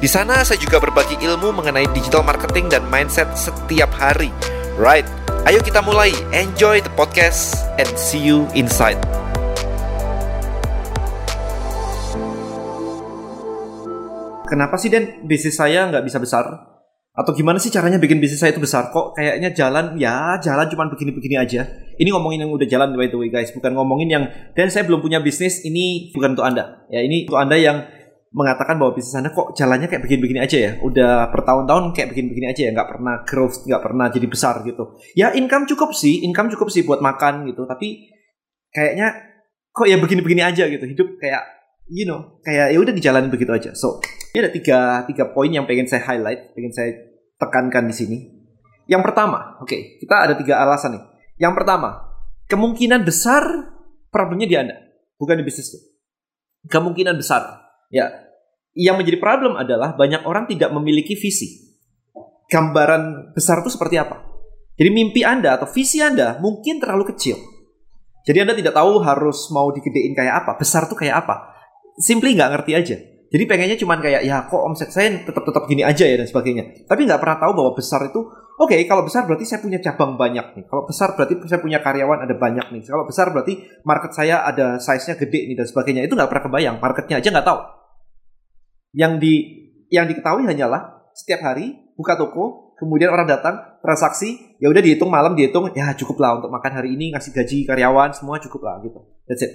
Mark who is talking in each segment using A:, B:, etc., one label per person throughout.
A: Di sana saya juga berbagi ilmu mengenai digital marketing dan mindset setiap hari. Right, ayo kita mulai. Enjoy the podcast and see you inside. Kenapa sih Den bisnis saya nggak bisa besar? Atau gimana sih caranya bikin bisnis saya itu besar? Kok kayaknya jalan ya jalan cuma begini-begini aja. Ini ngomongin yang udah jalan by the way guys, bukan ngomongin yang dan saya belum punya bisnis. Ini bukan untuk anda. Ya ini untuk anda yang mengatakan bahwa bisnis Anda kok jalannya kayak begini-begini aja ya. Udah bertahun-tahun kayak begini-begini aja ya, nggak pernah growth, nggak pernah jadi besar gitu. Ya income cukup sih, income cukup sih buat makan gitu. Tapi kayaknya kok ya begini-begini aja gitu. Hidup kayak you know, kayak ya udah dijalanin begitu aja. So, ini ada tiga tiga poin yang pengen saya highlight, pengen saya tekankan di sini. Yang pertama, oke, okay, kita ada tiga alasan nih. Yang pertama, kemungkinan besar problemnya di Anda, bukan di bisnisnya. Kemungkinan besar Ya, yang menjadi problem adalah banyak orang tidak memiliki visi. Gambaran besar itu seperti apa? Jadi mimpi Anda atau visi Anda mungkin terlalu kecil. Jadi Anda tidak tahu harus mau digedein kayak apa, besar tuh kayak apa. Simply nggak ngerti aja. Jadi pengennya cuman kayak ya kok omset saya tetap tetap gini aja ya dan sebagainya. Tapi nggak pernah tahu bahwa besar itu oke okay, kalau besar berarti saya punya cabang banyak nih. Kalau besar berarti saya punya karyawan ada banyak nih. Kalau besar berarti market saya ada size-nya gede nih dan sebagainya. Itu nggak pernah kebayang. Marketnya aja nggak tahu. Yang di yang diketahui hanyalah setiap hari buka toko, kemudian orang datang transaksi, ya udah dihitung malam dihitung, ya cukup lah untuk makan hari ini ngasih gaji karyawan semua cukup lah gitu. That's it.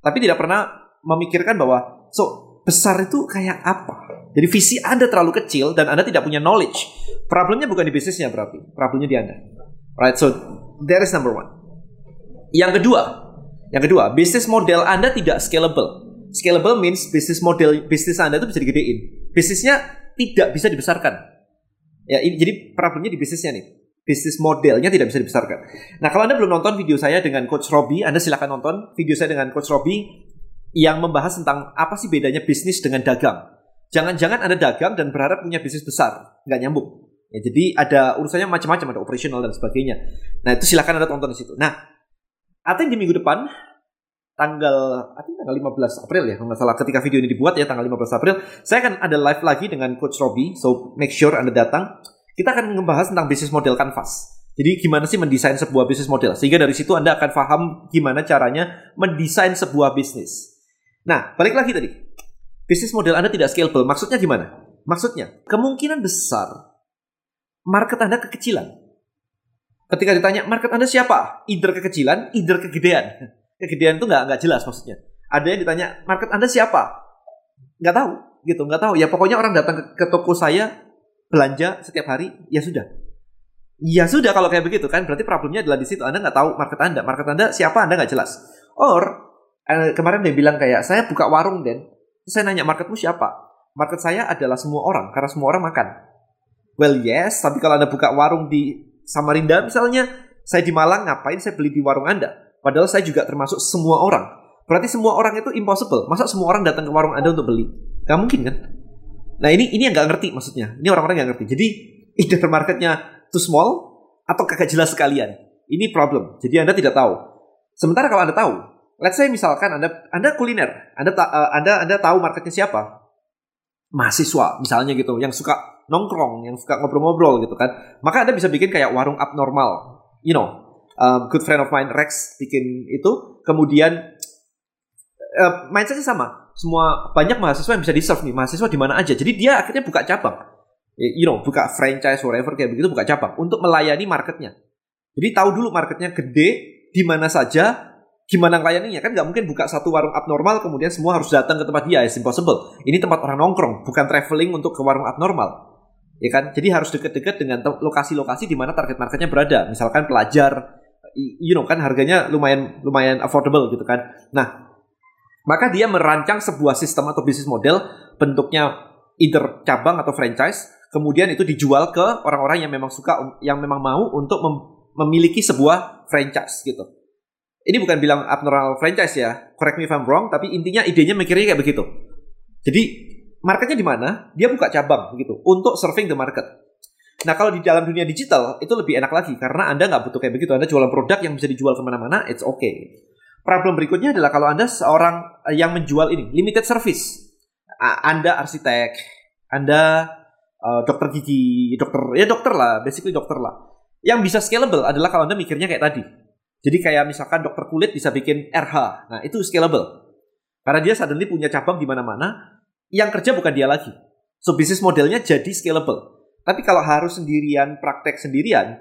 A: Tapi tidak pernah memikirkan bahwa so besar itu kayak apa? Jadi visi Anda terlalu kecil dan Anda tidak punya knowledge. Problemnya bukan di bisnisnya berarti, problemnya di Anda. Right, so that is number one. Yang kedua, yang kedua, bisnis model Anda tidak scalable. Scalable means bisnis model bisnis Anda itu bisa digedein. Bisnisnya tidak bisa dibesarkan. Ya, ini jadi problemnya di bisnisnya nih. Bisnis modelnya tidak bisa dibesarkan. Nah, kalau Anda belum nonton video saya dengan Coach Robbie, Anda silahkan nonton video saya dengan Coach Robbie yang membahas tentang apa sih bedanya bisnis dengan dagang. Jangan-jangan Anda dagang dan berharap punya bisnis besar. Nggak nyambung. Ya, jadi ada urusannya macam-macam, ada operasional dan sebagainya. Nah, itu silahkan Anda tonton di situ. Nah, atau di minggu depan tanggal tanggal 15 April ya kalau nggak salah. Ketika video ini dibuat ya tanggal 15 April. Saya akan ada live lagi dengan coach Robbie so make sure anda datang. Kita akan membahas tentang bisnis model canvas. Jadi gimana sih mendesain sebuah bisnis model? Sehingga dari situ anda akan paham gimana caranya mendesain sebuah bisnis. Nah balik lagi tadi. Bisnis model anda tidak scalable. Maksudnya gimana? Maksudnya kemungkinan besar market anda kekecilan. Ketika ditanya market anda siapa? Either kekecilan either kegedean kegedean itu nggak nggak jelas maksudnya. Ada yang ditanya market anda siapa? Nggak tahu gitu, nggak tahu. Ya pokoknya orang datang ke, ke toko saya belanja setiap hari, ya sudah. Ya sudah kalau kayak begitu kan berarti problemnya adalah di situ. Anda nggak tahu market Anda. Market Anda siapa Anda nggak jelas. Or eh, kemarin dia bilang kayak saya buka warung dan saya nanya marketmu siapa? Market saya adalah semua orang karena semua orang makan. Well yes, tapi kalau Anda buka warung di Samarinda misalnya, saya di Malang ngapain saya beli di warung Anda? Padahal saya juga termasuk semua orang. Berarti semua orang itu impossible. Masa semua orang datang ke warung Anda untuk beli? Gak mungkin kan? Nah ini ini yang gak ngerti maksudnya. Ini orang-orang yang ngerti. Jadi ide marketnya too small atau kagak jelas sekalian. Ini problem. Jadi Anda tidak tahu. Sementara kalau Anda tahu, let's say misalkan Anda Anda kuliner, Anda uh, Anda Anda tahu marketnya siapa? Mahasiswa misalnya gitu, yang suka nongkrong, yang suka ngobrol-ngobrol gitu kan. Maka Anda bisa bikin kayak warung abnormal. You know, um, good friend of mine Rex bikin itu. Kemudian uh, mindsetnya sama. Semua banyak mahasiswa yang bisa di serve nih. Mahasiswa di mana aja. Jadi dia akhirnya buka cabang. You know buka franchise whatever kayak begitu buka cabang. Untuk melayani marketnya. Jadi tahu dulu marketnya gede di mana saja gimana ngelayaninnya. Kan nggak mungkin buka satu warung abnormal kemudian semua harus datang ke tempat dia. It's impossible. Ini tempat orang nongkrong bukan traveling untuk ke warung abnormal. Ya kan? Jadi harus deket-deket dengan lokasi-lokasi di mana target marketnya berada. Misalkan pelajar you know kan harganya lumayan lumayan affordable gitu kan. Nah, maka dia merancang sebuah sistem atau bisnis model bentuknya either cabang atau franchise, kemudian itu dijual ke orang-orang yang memang suka, yang memang mau untuk mem memiliki sebuah franchise gitu. Ini bukan bilang abnormal franchise ya, correct me if I'm wrong, tapi intinya idenya mikirnya kayak begitu. Jadi marketnya di mana? Dia buka cabang begitu untuk serving the market. Nah kalau di dalam dunia digital itu lebih enak lagi karena anda nggak butuh kayak begitu. Anda jualan produk yang bisa dijual ke mana-mana, it's okay. Problem berikutnya adalah kalau anda seorang yang menjual ini limited service, anda arsitek, anda uh, dokter gigi, dokter ya dokter lah, basically dokter lah. Yang bisa scalable adalah kalau Anda mikirnya kayak tadi. Jadi kayak misalkan dokter kulit bisa bikin RH. Nah, itu scalable. Karena dia suddenly punya cabang di mana-mana yang kerja bukan dia lagi. So bisnis modelnya jadi scalable. Tapi kalau harus sendirian, praktek sendirian,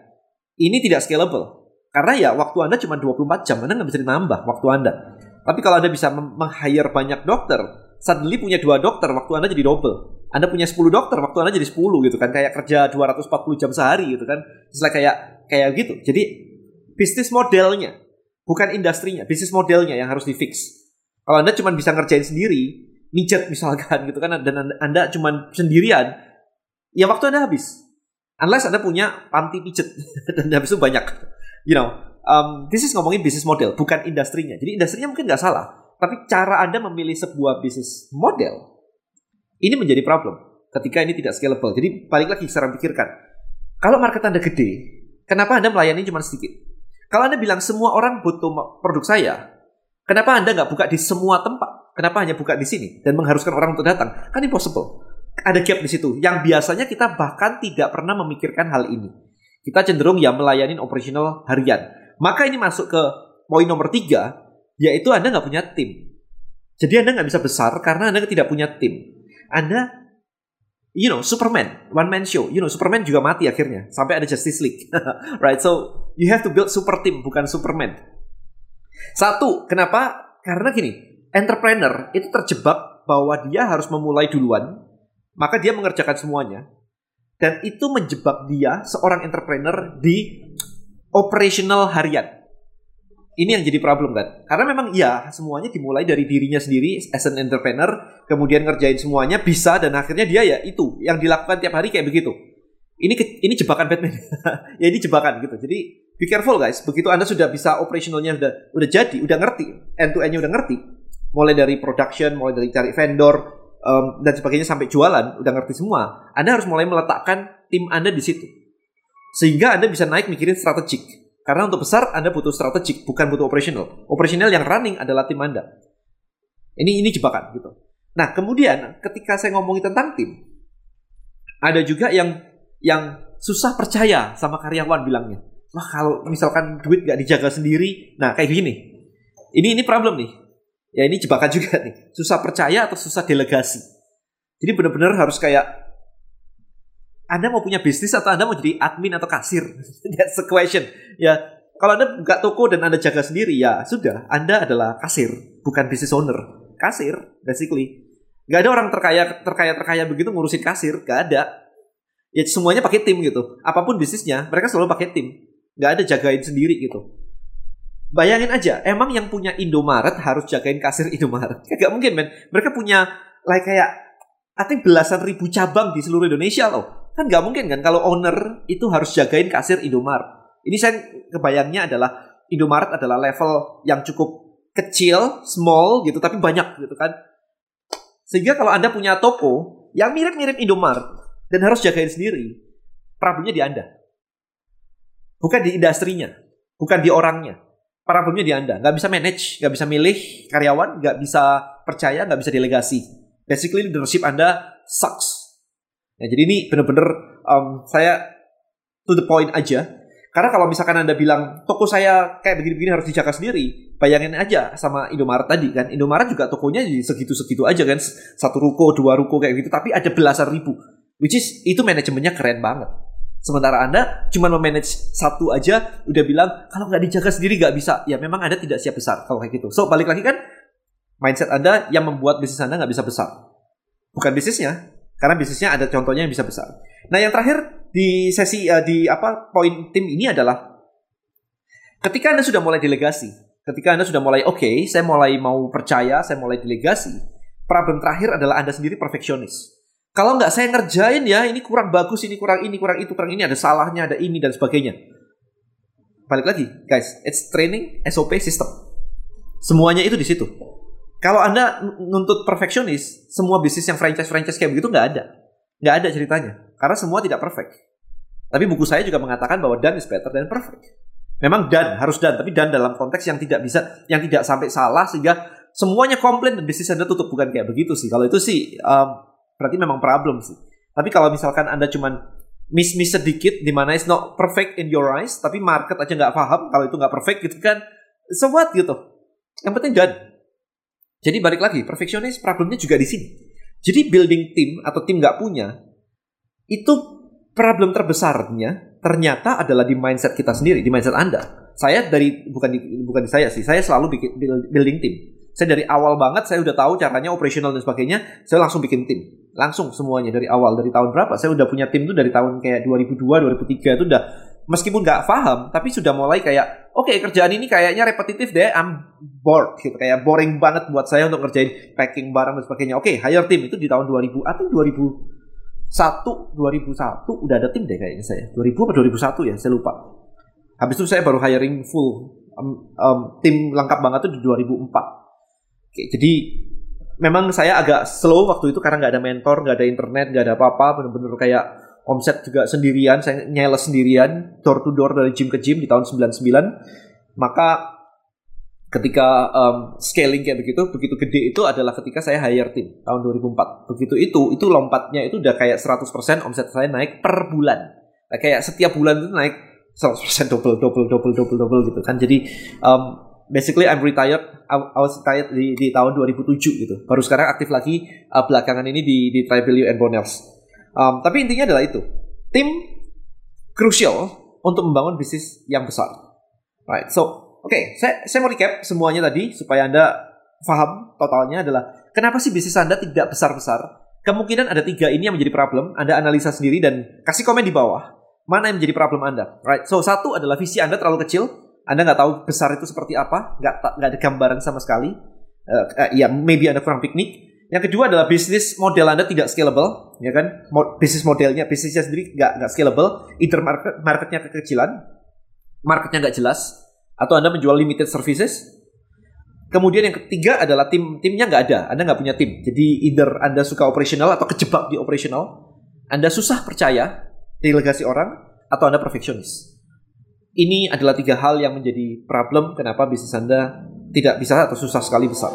A: ini tidak scalable. Karena ya waktu Anda cuma 24 jam, Anda nggak bisa ditambah waktu Anda. Tapi kalau Anda bisa meng-hire banyak dokter, suddenly punya dua dokter, waktu Anda jadi double. Anda punya 10 dokter, waktu Anda jadi 10 gitu kan. Kayak kerja 240 jam sehari gitu kan. Setelah kayak kayak gitu. Jadi bisnis modelnya, bukan industrinya, bisnis modelnya yang harus di fix. Kalau Anda cuma bisa ngerjain sendiri, mijet misalkan gitu kan, dan anda cuma sendirian, ya waktu Anda habis. Unless Anda punya panti pijet, dan habis itu banyak. You know, um, this is ngomongin bisnis model, bukan industrinya. Jadi industrinya mungkin nggak salah, tapi cara Anda memilih sebuah bisnis model ini menjadi problem ketika ini tidak scalable. Jadi balik lagi sekarang pikirkan. Kalau market Anda gede, kenapa Anda melayani cuma sedikit? Kalau Anda bilang semua orang butuh produk saya, kenapa Anda nggak buka di semua tempat? Kenapa hanya buka di sini dan mengharuskan orang untuk datang? Kan impossible. Ada gap di situ yang biasanya kita bahkan tidak pernah memikirkan hal ini. Kita cenderung ya melayani operasional harian. Maka ini masuk ke poin nomor tiga, yaitu Anda nggak punya tim. Jadi Anda nggak bisa besar karena Anda tidak punya tim. Anda you know Superman one man show you know Superman juga mati akhirnya sampai ada Justice League right so you have to build super team bukan Superman satu kenapa karena gini entrepreneur itu terjebak bahwa dia harus memulai duluan maka dia mengerjakan semuanya. Dan itu menjebak dia seorang entrepreneur di operational harian. Ini yang jadi problem kan? Karena memang ya semuanya dimulai dari dirinya sendiri as an entrepreneur kemudian ngerjain semuanya bisa dan akhirnya dia ya itu yang dilakukan tiap hari kayak begitu. Ini ini jebakan Batman. Ya ini jebakan gitu. Jadi be careful guys. Begitu anda sudah bisa operationalnya udah udah jadi udah ngerti end to endnya udah ngerti. Mulai dari production mulai dari cari vendor um, dan sebagainya sampai jualan udah ngerti semua anda harus mulai meletakkan tim anda di situ sehingga anda bisa naik mikirin strategik karena untuk besar Anda butuh strategik, bukan butuh operational. Operational yang running adalah tim Anda. Ini ini jebakan gitu. Nah, kemudian ketika saya ngomongin tentang tim, ada juga yang yang susah percaya sama karyawan bilangnya. Wah, kalau misalkan duit gak dijaga sendiri, nah kayak gini. Ini ini problem nih. Ya ini jebakan juga nih. Susah percaya atau susah delegasi. Jadi benar-benar harus kayak anda mau punya bisnis atau Anda mau jadi admin atau kasir? That's the question. Ya, kalau Anda buka toko dan Anda jaga sendiri, ya sudah, Anda adalah kasir, bukan business owner. Kasir, basically. Gak ada orang terkaya terkaya terkaya begitu ngurusin kasir, gak ada. Ya semuanya pakai tim gitu. Apa pun bisnisnya, mereka selalu pakai tim. Gak ada jagain sendiri gitu. Bayangin aja, emang yang punya Indomaret harus jagain kasir Indomaret? Gak mungkin, men. Mereka punya like kayak I think belasan ribu cabang di seluruh Indonesia loh Kan nggak mungkin kan kalau owner itu harus jagain kasir Indomaret. Ini saya kebayangnya adalah Indomaret adalah level yang cukup kecil, small gitu, tapi banyak gitu kan. Sehingga kalau Anda punya toko yang mirip-mirip Indomaret dan harus jagain sendiri, problemnya di Anda. Bukan di industrinya, bukan di orangnya. Problemnya di Anda. Nggak bisa manage, nggak bisa milih karyawan, nggak bisa percaya, nggak bisa delegasi. Basically leadership Anda sucks Nah, jadi ini benar-benar um, saya to the point aja. Karena kalau misalkan Anda bilang toko saya kayak begini-begini harus dijaga sendiri, bayangin aja sama Indomaret tadi kan. Indomaret juga tokonya segitu-segitu aja kan. Satu ruko, dua ruko kayak gitu, tapi ada belasan ribu. Which is itu manajemennya keren banget. Sementara Anda cuma memanage satu aja, udah bilang kalau nggak dijaga sendiri nggak bisa. Ya memang Anda tidak siap besar kalau kayak gitu. So balik lagi kan, mindset Anda yang membuat bisnis Anda nggak bisa besar. Bukan bisnisnya, karena bisnisnya ada contohnya yang bisa besar. Nah, yang terakhir di sesi uh, di apa poin tim ini adalah ketika Anda sudah mulai delegasi, ketika Anda sudah mulai oke, okay, saya mulai mau percaya, saya mulai delegasi, problem terakhir adalah Anda sendiri perfeksionis. Kalau nggak saya ngerjain ya, ini kurang bagus, ini kurang ini, kurang itu, kurang ini, ada salahnya, ada ini, dan sebagainya. Balik lagi, guys, it's training SOP system. Semuanya itu di situ. Kalau Anda nuntut perfeksionis, semua bisnis yang franchise-franchise kayak begitu nggak ada. Nggak ada ceritanya. Karena semua tidak perfect. Tapi buku saya juga mengatakan bahwa done is better than perfect. Memang done, harus done. Tapi done dalam konteks yang tidak bisa, yang tidak sampai salah sehingga semuanya komplain dan bisnis Anda tutup. Bukan kayak begitu sih. Kalau itu sih, um, berarti memang problem sih. Tapi kalau misalkan Anda cuman miss-miss sedikit di mana it's not perfect in your eyes, tapi market aja nggak paham kalau itu nggak perfect gitu kan, so what gitu. Yang penting done. Jadi balik lagi, perfeksionis problemnya juga di sini. Jadi building tim atau tim nggak punya, itu problem terbesarnya ternyata adalah di mindset kita sendiri, di mindset Anda. Saya dari bukan di, bukan di saya sih, saya selalu bikin building tim. Saya dari awal banget saya udah tahu caranya operasional dan sebagainya, saya langsung bikin tim. Langsung semuanya dari awal. Dari tahun berapa? Saya udah punya tim tuh dari tahun kayak 2002 2003 itu udah meskipun nggak paham tapi sudah mulai kayak oke okay, kerjaan ini kayaknya repetitif deh I'm bored gitu. Kayak boring banget buat saya untuk ngerjain packing barang dan sebagainya. Oke okay, hire tim. Itu di tahun 2000 atau 2001 2001 udah ada tim deh kayaknya saya. 2000 atau 2001 ya? Saya lupa. Habis itu saya baru hiring full. Um, um, tim lengkap banget tuh di 2004 Oke, jadi memang saya agak slow waktu itu karena nggak ada mentor, nggak ada internet, nggak ada apa-apa, bener-bener kayak omset juga sendirian, saya nyala sendirian, door to door dari gym ke gym di tahun 99. Maka ketika um, scaling kayak begitu, begitu gede itu adalah ketika saya hire tim tahun 2004. Begitu itu, itu lompatnya itu udah kayak 100% omset saya naik per bulan. Nah, kayak setiap bulan itu naik 100% double, double, double, double, double gitu kan. Jadi um, basically I'm retired. I, was retired di, di tahun 2007 gitu. Baru sekarang aktif lagi uh, belakangan ini di di Trivalue and Bonels um, tapi intinya adalah itu. Tim crucial untuk membangun bisnis yang besar. Right so oke okay, saya saya mau recap semuanya tadi supaya anda paham totalnya adalah kenapa sih bisnis anda tidak besar besar kemungkinan ada tiga. Ini yang menjadi problem. Anda analisa sendiri dan kasih komen di bawah. Mana yang menjadi problem anda? Right so satu adalah visi anda terlalu kecil anda nggak tahu besar itu seperti apa, nggak nggak ada gambaran sama sekali. Uh, uh, ya, maybe Anda kurang piknik. Yang kedua adalah bisnis model Anda tidak scalable, ya kan? Mo bisnis modelnya, bisnisnya sendiri nggak nggak scalable. Either market marketnya kekecilan, marketnya nggak jelas, atau Anda menjual limited services. Kemudian yang ketiga adalah tim timnya nggak ada, Anda nggak punya tim. Jadi either Anda suka operasional atau kejebak di operasional, Anda susah percaya delegasi orang, atau Anda perfeksionis. Ini adalah tiga hal yang menjadi problem kenapa bisnis Anda tidak bisa atau susah sekali besar.